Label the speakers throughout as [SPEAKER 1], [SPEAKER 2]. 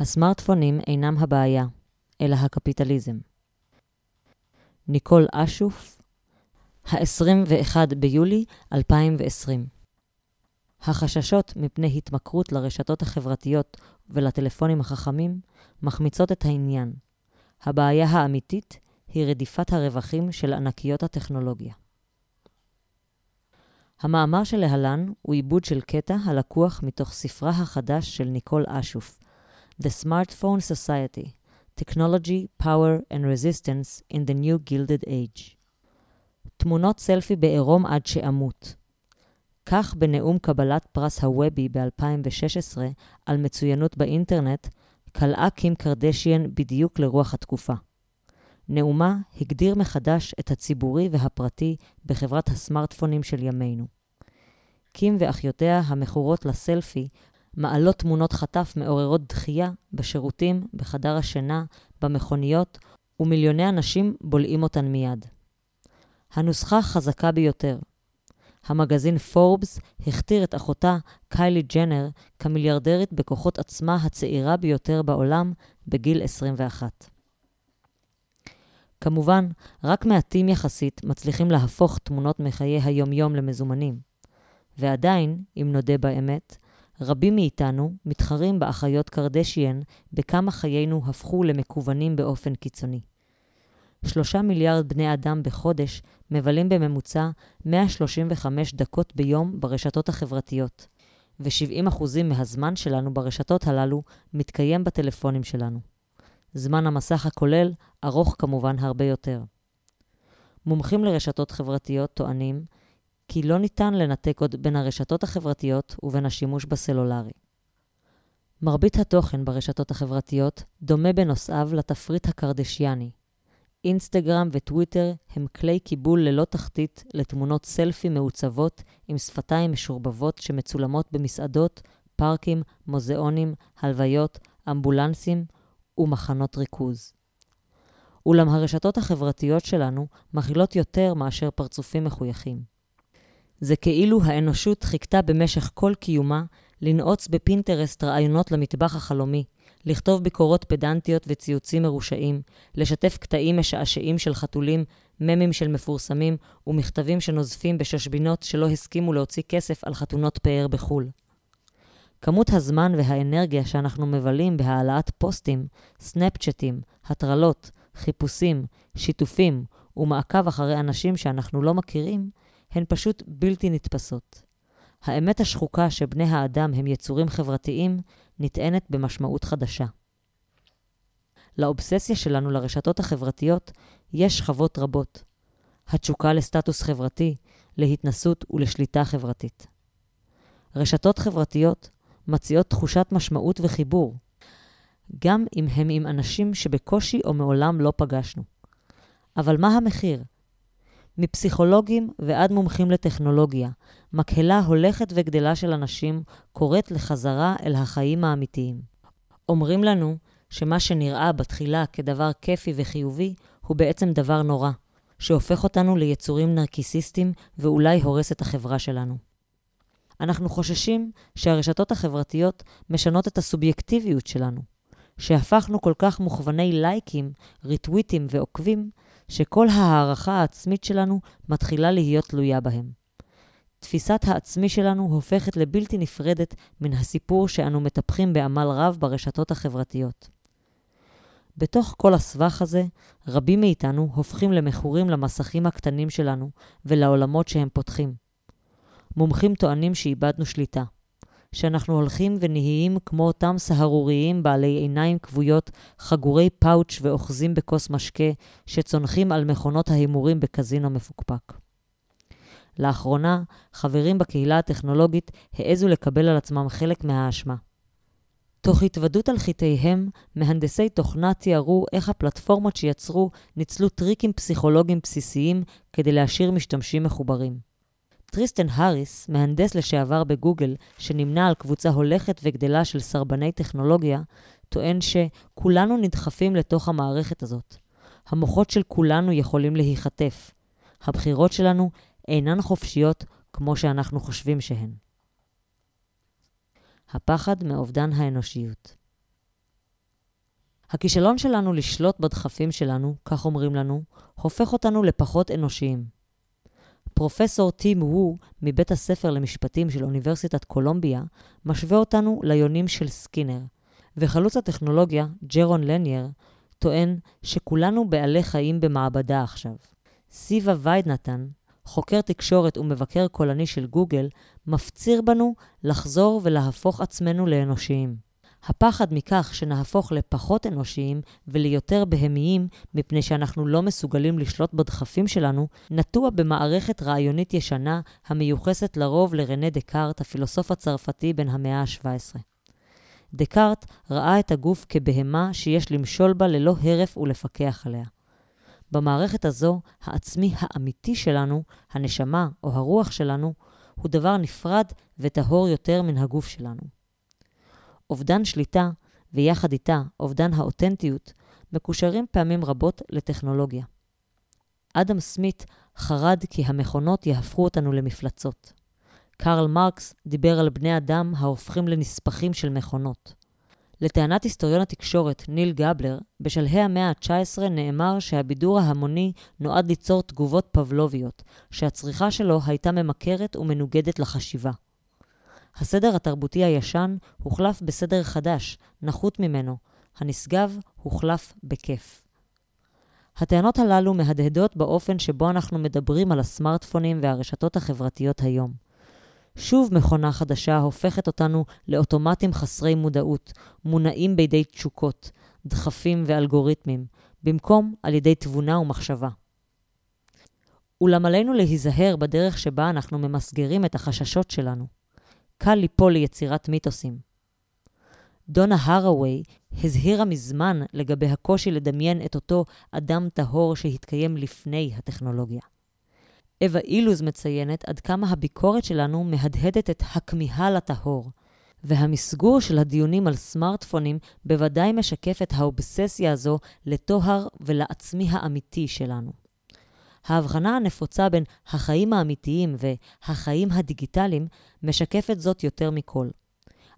[SPEAKER 1] הסמארטפונים אינם הבעיה, אלא הקפיטליזם. ניקול אשוף, ה-21 ביולי 2020 החששות מפני התמכרות לרשתות החברתיות ולטלפונים החכמים מחמיצות את העניין. הבעיה האמיתית היא רדיפת הרווחים של ענקיות הטכנולוגיה. המאמר שלהלן הוא עיבוד של קטע הלקוח מתוך ספרה החדש של ניקול אשוף, The Smartphone Society Technology, Power and Resistance in the New Gilded Age. תמונות סלפי בעירום עד שאמות. כך בנאום קבלת פרס הוובי ב-2016 על מצוינות באינטרנט, קלעה קים קרדשיאן בדיוק לרוח התקופה. נאומה הגדיר מחדש את הציבורי והפרטי בחברת הסמארטפונים של ימינו. קים ואחיותיה המכורות לסלפי מעלות תמונות חטף מעוררות דחייה בשירותים, בחדר השינה, במכוניות, ומיליוני אנשים בולעים אותן מיד. הנוסחה חזקה ביותר. המגזין פורבס הכתיר את אחותה, קיילי ג'נר, כמיליארדרית בכוחות עצמה הצעירה ביותר בעולם בגיל 21. כמובן, רק מעטים יחסית מצליחים להפוך תמונות מחיי היומיום למזומנים. ועדיין, אם נודה באמת, רבים מאיתנו מתחרים באחיות קרדשיאן בכמה חיינו הפכו למקוונים באופן קיצוני. שלושה מיליארד בני אדם בחודש מבלים בממוצע 135 דקות ביום ברשתות החברתיות, ו-70% מהזמן שלנו ברשתות הללו מתקיים בטלפונים שלנו. זמן המסך הכולל ארוך כמובן הרבה יותר. מומחים לרשתות חברתיות טוענים כי לא ניתן לנתק עוד בין הרשתות החברתיות ובין השימוש בסלולרי. מרבית התוכן ברשתות החברתיות דומה בנושאיו לתפריט הקרדשיאני. אינסטגרם וטוויטר הם כלי קיבול ללא תחתית לתמונות סלפי מעוצבות עם שפתיים משורבבות שמצולמות במסעדות, פארקים, מוזיאונים, הלוויות, אמבולנסים ומחנות ריכוז. אולם הרשתות החברתיות שלנו מכילות יותר מאשר פרצופים מחויכים. זה כאילו האנושות חיכתה במשך כל קיומה לנעוץ בפינטרסט רעיונות למטבח החלומי, לכתוב ביקורות פדנטיות וציוצים מרושעים, לשתף קטעים משעשעים של חתולים, ממים של מפורסמים ומכתבים שנוזפים בשושבינות שלא הסכימו להוציא כסף על חתונות פאר בחו"ל. כמות הזמן והאנרגיה שאנחנו מבלים בהעלאת פוסטים, סנאפצ'טים, הטרלות, חיפושים, שיתופים ומעקב אחרי אנשים שאנחנו לא מכירים, הן פשוט בלתי נתפסות. האמת השחוקה שבני האדם הם יצורים חברתיים נטענת במשמעות חדשה. לאובססיה שלנו לרשתות החברתיות יש שכבות רבות. התשוקה לסטטוס חברתי, להתנסות ולשליטה חברתית. רשתות חברתיות מציעות תחושת משמעות וחיבור, גם אם הם עם אנשים שבקושי או מעולם לא פגשנו. אבל מה המחיר? מפסיכולוגים ועד מומחים לטכנולוגיה, מקהלה הולכת וגדלה של אנשים קוראת לחזרה אל החיים האמיתיים. אומרים לנו שמה שנראה בתחילה כדבר כיפי וחיובי, הוא בעצם דבר נורא, שהופך אותנו ליצורים נרקיסיסטים ואולי הורס את החברה שלנו. אנחנו חוששים שהרשתות החברתיות משנות את הסובייקטיביות שלנו, שהפכנו כל כך מוכווני לייקים, ריטוויטים ועוקבים, שכל ההערכה העצמית שלנו מתחילה להיות תלויה בהם. תפיסת העצמי שלנו הופכת לבלתי נפרדת מן הסיפור שאנו מטפחים בעמל רב ברשתות החברתיות. בתוך כל הסבך הזה, רבים מאיתנו הופכים למכורים למסכים הקטנים שלנו ולעולמות שהם פותחים. מומחים טוענים שאיבדנו שליטה. שאנחנו הולכים ונהיים כמו אותם סהרוריים בעלי עיניים כבויות, חגורי פאוץ' ואוחזים בכוס משקה, שצונחים על מכונות ההימורים בקזינו מפוקפק. לאחרונה, חברים בקהילה הטכנולוגית העזו לקבל על עצמם חלק מהאשמה. תוך התוודות על חטאיהם, מהנדסי תוכנה תיארו איך הפלטפורמות שיצרו ניצלו טריקים פסיכולוגיים בסיסיים כדי להשאיר משתמשים מחוברים. טריסטן האריס, מהנדס לשעבר בגוגל, שנמנה על קבוצה הולכת וגדלה של סרבני טכנולוגיה, טוען שכולנו נדחפים לתוך המערכת הזאת. המוחות של כולנו יכולים להיחטף. הבחירות שלנו אינן חופשיות כמו שאנחנו חושבים שהן. הפחד מאובדן האנושיות. הכישלון שלנו לשלוט בדחפים שלנו, כך אומרים לנו, הופך אותנו לפחות אנושיים. פרופסור טים וו מבית הספר למשפטים של אוניברסיטת קולומביה משווה אותנו ליונים של סקינר, וחלוץ הטכנולוגיה, ג'רון לנייר, טוען שכולנו בעלי חיים במעבדה עכשיו. סיבה ויידנתן, חוקר תקשורת ומבקר קולני של גוגל, מפציר בנו לחזור ולהפוך עצמנו לאנושיים. הפחד מכך שנהפוך לפחות אנושיים וליותר בהמיים מפני שאנחנו לא מסוגלים לשלוט בדחפים שלנו, נטוע במערכת רעיונית ישנה המיוחסת לרוב לרנה דקארט, הפילוסוף הצרפתי בן המאה ה-17. דקארט ראה את הגוף כבהמה שיש למשול בה ללא הרף ולפקח עליה. במערכת הזו, העצמי האמיתי שלנו, הנשמה או הרוח שלנו, הוא דבר נפרד וטהור יותר מן הגוף שלנו. אובדן שליטה, ויחד איתה אובדן האותנטיות, מקושרים פעמים רבות לטכנולוגיה. אדם סמית חרד כי המכונות יהפכו אותנו למפלצות. קרל מרקס דיבר על בני אדם ההופכים לנספחים של מכונות. לטענת היסטוריון התקשורת ניל גבלר, בשלהי המאה ה-19 נאמר שהבידור ההמוני נועד ליצור תגובות פבלוביות, שהצריכה שלו הייתה ממכרת ומנוגדת לחשיבה. הסדר התרבותי הישן הוחלף בסדר חדש, נחות ממנו. הנשגב הוחלף בכיף. הטענות הללו מהדהדות באופן שבו אנחנו מדברים על הסמארטפונים והרשתות החברתיות היום. שוב מכונה חדשה הופכת אותנו לאוטומטים חסרי מודעות, מונעים בידי תשוקות, דחפים ואלגוריתמים, במקום על ידי תבונה ומחשבה. אולם עלינו להיזהר בדרך שבה אנחנו ממסגרים את החששות שלנו. קל ליפול ליצירת מיתוסים. דונה הראווי הזהירה מזמן לגבי הקושי לדמיין את אותו אדם טהור שהתקיים לפני הטכנולוגיה. אווה אילוז מציינת עד כמה הביקורת שלנו מהדהדת את הכמיהה לטהור, והמסגור של הדיונים על סמארטפונים בוודאי משקף את האובססיה הזו לטוהר ולעצמי האמיתי שלנו. ההבחנה הנפוצה בין החיים האמיתיים והחיים הדיגיטליים משקפת זאת יותר מכל.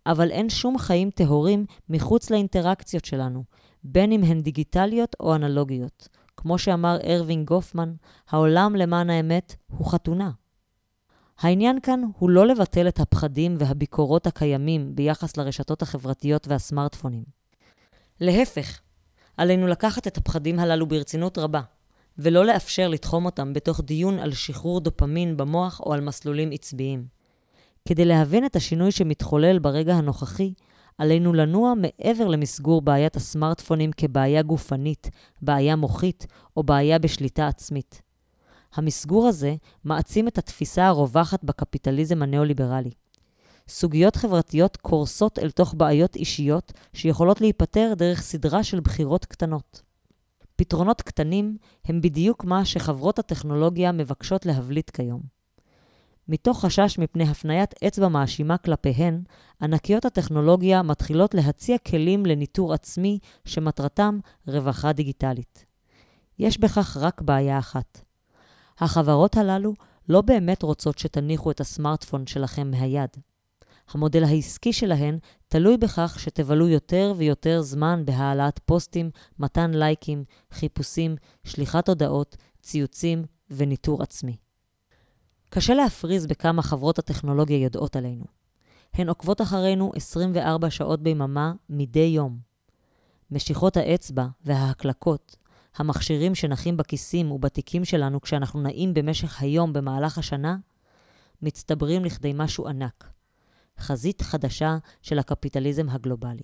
[SPEAKER 1] אבל אין שום חיים טהורים מחוץ לאינטראקציות שלנו, בין אם הן דיגיטליות או אנלוגיות. כמו שאמר ארווין גופמן, העולם למען האמת הוא חתונה. העניין כאן הוא לא לבטל את הפחדים והביקורות הקיימים ביחס לרשתות החברתיות והסמארטפונים. להפך, עלינו לקחת את הפחדים הללו ברצינות רבה, ולא לאפשר לתחום אותם בתוך דיון על שחרור דופמין במוח או על מסלולים עצביים. כדי להבין את השינוי שמתחולל ברגע הנוכחי, עלינו לנוע מעבר למסגור בעיית הסמארטפונים כבעיה גופנית, בעיה מוחית או בעיה בשליטה עצמית. המסגור הזה מעצים את התפיסה הרווחת בקפיטליזם הניאו-ליברלי. סוגיות חברתיות קורסות אל תוך בעיות אישיות שיכולות להיפתר דרך סדרה של בחירות קטנות. פתרונות קטנים הם בדיוק מה שחברות הטכנולוגיה מבקשות להבליט כיום. מתוך חשש מפני הפניית אצבע מאשימה כלפיהן, ענקיות הטכנולוגיה מתחילות להציע כלים לניטור עצמי שמטרתם רווחה דיגיטלית. יש בכך רק בעיה אחת. החברות הללו לא באמת רוצות שתניחו את הסמארטפון שלכם מהיד. המודל העסקי שלהן תלוי בכך שתבלו יותר ויותר זמן בהעלאת פוסטים, מתן לייקים, חיפושים, שליחת הודעות, ציוצים וניטור עצמי. קשה להפריז בכמה חברות הטכנולוגיה יודעות עלינו. הן עוקבות אחרינו 24 שעות ביממה מדי יום. משיכות האצבע וההקלקות, המכשירים שנחים בכיסים ובתיקים שלנו כשאנחנו נעים במשך היום במהלך השנה, מצטברים לכדי משהו ענק. חזית חדשה של הקפיטליזם הגלובלי.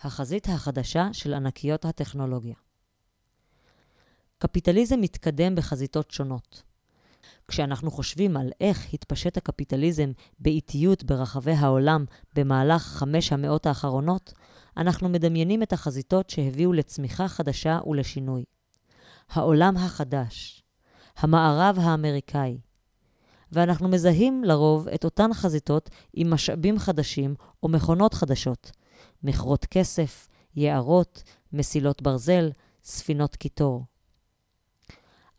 [SPEAKER 1] החזית החדשה של ענקיות הטכנולוגיה. קפיטליזם מתקדם בחזיתות שונות. כשאנחנו חושבים על איך התפשט הקפיטליזם באיטיות ברחבי העולם במהלך חמש המאות האחרונות, אנחנו מדמיינים את החזיתות שהביאו לצמיחה חדשה ולשינוי. העולם החדש, המערב האמריקאי, ואנחנו מזהים לרוב את אותן חזיתות עם משאבים חדשים או מכונות חדשות, מכרות כסף, יערות, מסילות ברזל, ספינות קיטור.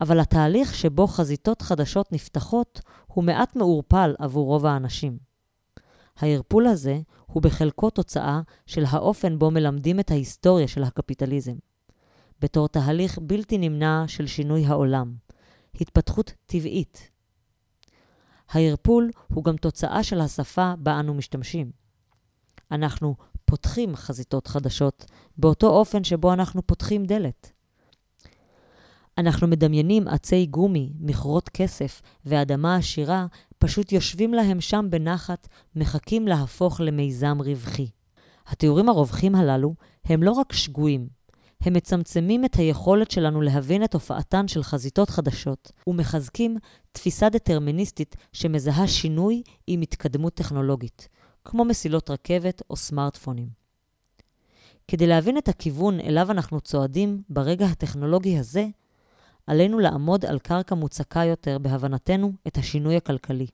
[SPEAKER 1] אבל התהליך שבו חזיתות חדשות נפתחות הוא מעט מעורפל עבור רוב האנשים. הערפול הזה הוא בחלקו תוצאה של האופן בו מלמדים את ההיסטוריה של הקפיטליזם. בתור תהליך בלתי נמנע של שינוי העולם, התפתחות טבעית. הערפול הוא גם תוצאה של השפה בה אנו משתמשים. אנחנו פותחים חזיתות חדשות באותו אופן שבו אנחנו פותחים דלת. אנחנו מדמיינים עצי גומי, מכרות כסף ואדמה עשירה, פשוט יושבים להם שם בנחת, מחכים להפוך למיזם רווחי. התיאורים הרווחים הללו הם לא רק שגויים, הם מצמצמים את היכולת שלנו להבין את הופעתן של חזיתות חדשות, ומחזקים תפיסה דטרמיניסטית שמזהה שינוי עם התקדמות טכנולוגית, כמו מסילות רכבת או סמארטפונים. כדי להבין את הכיוון אליו אנחנו צועדים ברגע הטכנולוגי הזה, עלינו לעמוד על קרקע מוצקה יותר בהבנתנו את השינוי הכלכלי.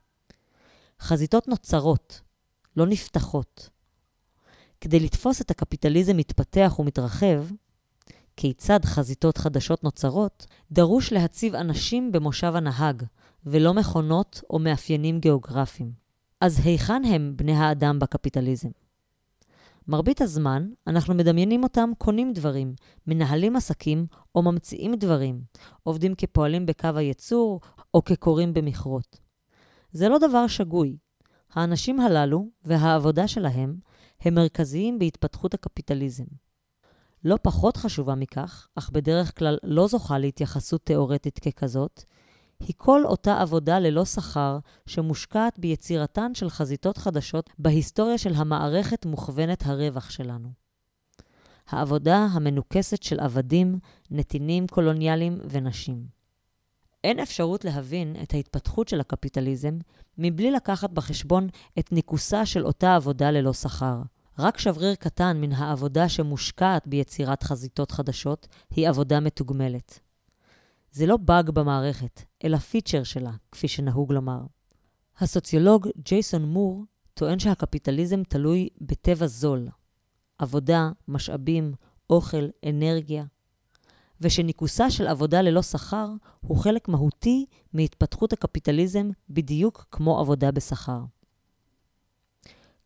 [SPEAKER 1] חזיתות נוצרות, לא נפתחות. כדי לתפוס את הקפיטליזם מתפתח ומתרחב, כיצד חזיתות חדשות נוצרות, דרוש להציב אנשים במושב הנהג, ולא מכונות או מאפיינים גיאוגרפיים. אז היכן הם בני האדם בקפיטליזם? מרבית הזמן אנחנו מדמיינים אותם קונים דברים, מנהלים עסקים או ממציאים דברים, עובדים כפועלים בקו הייצור או כקוראים במכרות. זה לא דבר שגוי. האנשים הללו והעבודה שלהם הם מרכזיים בהתפתחות הקפיטליזם. לא פחות חשובה מכך, אך בדרך כלל לא זוכה להתייחסות תאורטית ככזאת, היא כל אותה עבודה ללא שכר שמושקעת ביצירתן של חזיתות חדשות בהיסטוריה של המערכת מוכוונת הרווח שלנו. העבודה המנוכסת של עבדים, נתינים קולוניאליים ונשים. אין אפשרות להבין את ההתפתחות של הקפיטליזם מבלי לקחת בחשבון את ניכוסה של אותה עבודה ללא שכר. רק שבריר קטן מן העבודה שמושקעת ביצירת חזיתות חדשות היא עבודה מתוגמלת. זה לא באג במערכת, אלא פיצ'ר שלה, כפי שנהוג לומר. הסוציולוג ג'ייסון מור טוען שהקפיטליזם תלוי בטבע זול, עבודה, משאבים, אוכל, אנרגיה, ושניכוסה של עבודה ללא שכר הוא חלק מהותי מהתפתחות הקפיטליזם בדיוק כמו עבודה בשכר.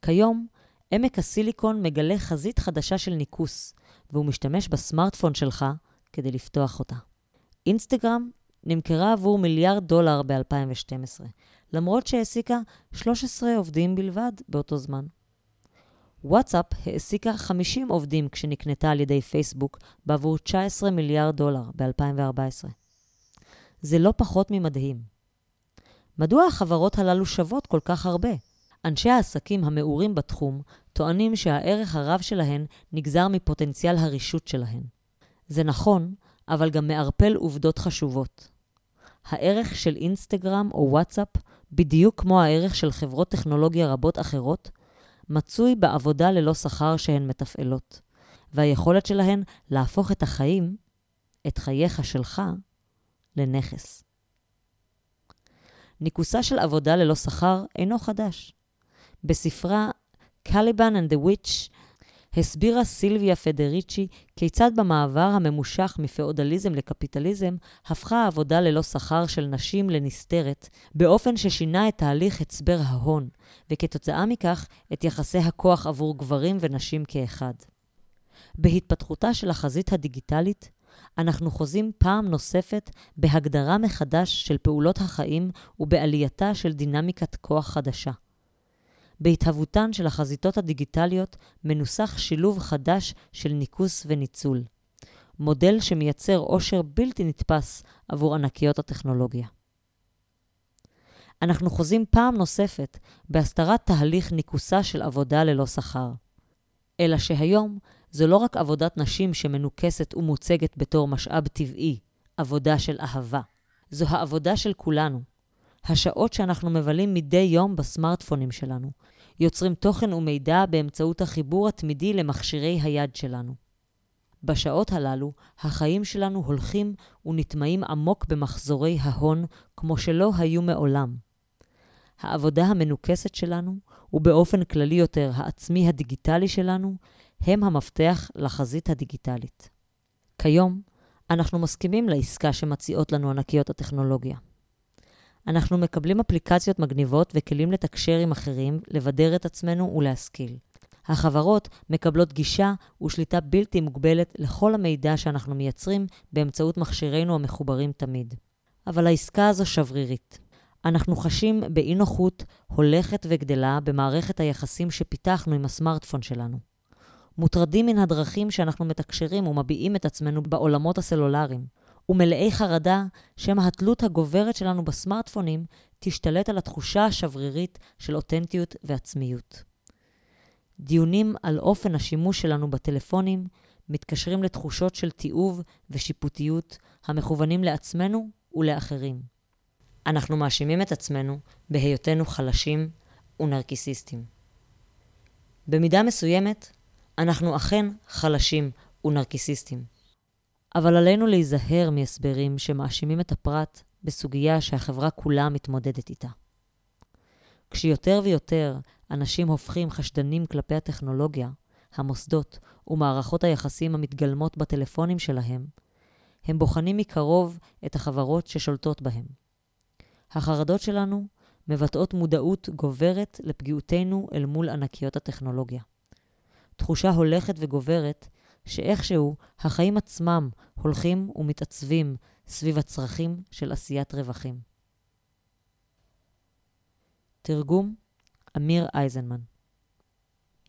[SPEAKER 1] כיום, עמק הסיליקון מגלה חזית חדשה של ניקוס, והוא משתמש בסמארטפון שלך כדי לפתוח אותה. אינסטגרם נמכרה עבור מיליארד דולר ב-2012, למרות שהעסיקה 13 עובדים בלבד באותו זמן. וואטסאפ העסיקה 50 עובדים כשנקנתה על ידי פייסבוק בעבור 19 מיליארד דולר ב-2014. זה לא פחות ממדהים. מדוע החברות הללו שוות כל כך הרבה? אנשי העסקים המעורים בתחום טוענים שהערך הרב שלהן נגזר מפוטנציאל הרישות שלהן. זה נכון, אבל גם מערפל עובדות חשובות. הערך של אינסטגרם או וואטסאפ, בדיוק כמו הערך של חברות טכנולוגיה רבות אחרות, מצוי בעבודה ללא שכר שהן מתפעלות, והיכולת שלהן להפוך את החיים, את חייך שלך, לנכס. ניכוסה של עבודה ללא שכר אינו חדש. בספרה "Caliban and the Witch" הסבירה סילביה פדריצ'י כיצד במעבר הממושך מפאודליזם לקפיטליזם הפכה העבודה ללא שכר של נשים לנסתרת, באופן ששינה את תהליך הצבר ההון, וכתוצאה מכך את יחסי הכוח עבור גברים ונשים כאחד. בהתפתחותה של החזית הדיגיטלית, אנחנו חוזים פעם נוספת בהגדרה מחדש של פעולות החיים ובעלייתה של דינמיקת כוח חדשה. בהתהוותן של החזיתות הדיגיטליות מנוסח שילוב חדש של ניקוס וניצול. מודל שמייצר עושר בלתי נתפס עבור ענקיות הטכנולוגיה. אנחנו חוזים פעם נוספת בהסתרת תהליך ניקוסה של עבודה ללא שכר. אלא שהיום זו לא רק עבודת נשים שמנוכסת ומוצגת בתור משאב טבעי, עבודה של אהבה. זו העבודה של כולנו, השעות שאנחנו מבלים מדי יום בסמארטפונים שלנו, יוצרים תוכן ומידע באמצעות החיבור התמידי למכשירי היד שלנו. בשעות הללו, החיים שלנו הולכים ונטמעים עמוק במחזורי ההון כמו שלא היו מעולם. העבודה המנוכסת שלנו, ובאופן כללי יותר העצמי הדיגיטלי שלנו, הם המפתח לחזית הדיגיטלית. כיום, אנחנו מסכימים לעסקה שמציעות לנו ענקיות הטכנולוגיה. אנחנו מקבלים אפליקציות מגניבות וכלים לתקשר עם אחרים, לבדר את עצמנו ולהשכיל. החברות מקבלות גישה ושליטה בלתי מוגבלת לכל המידע שאנחנו מייצרים באמצעות מכשירינו המחוברים תמיד. אבל העסקה הזו שברירית. אנחנו חשים באי נוחות הולכת וגדלה במערכת היחסים שפיתחנו עם הסמארטפון שלנו. מוטרדים מן הדרכים שאנחנו מתקשרים ומביעים את עצמנו בעולמות הסלולריים, ומלאי חרדה שמא התלות הגוברת שלנו בסמארטפונים תשתלט על התחושה השברירית של אותנטיות ועצמיות. דיונים על אופן השימוש שלנו בטלפונים מתקשרים לתחושות של תיעוב ושיפוטיות המכוונים לעצמנו ולאחרים. אנחנו מאשימים את עצמנו בהיותנו חלשים ונרקיסיסטים. במידה מסוימת, אנחנו אכן חלשים ונרקיסיסטים. אבל עלינו להיזהר מהסברים שמאשימים את הפרט בסוגיה שהחברה כולה מתמודדת איתה. כשיותר ויותר אנשים הופכים חשדנים כלפי הטכנולוגיה, המוסדות ומערכות היחסים המתגלמות בטלפונים שלהם, הם בוחנים מקרוב את החברות ששולטות בהם. החרדות שלנו מבטאות מודעות גוברת לפגיעותנו אל מול ענקיות הטכנולוגיה. תחושה הולכת וגוברת שאיכשהו החיים עצמם הולכים ומתעצבים סביב הצרכים של עשיית רווחים. תרגום אמיר אייזנמן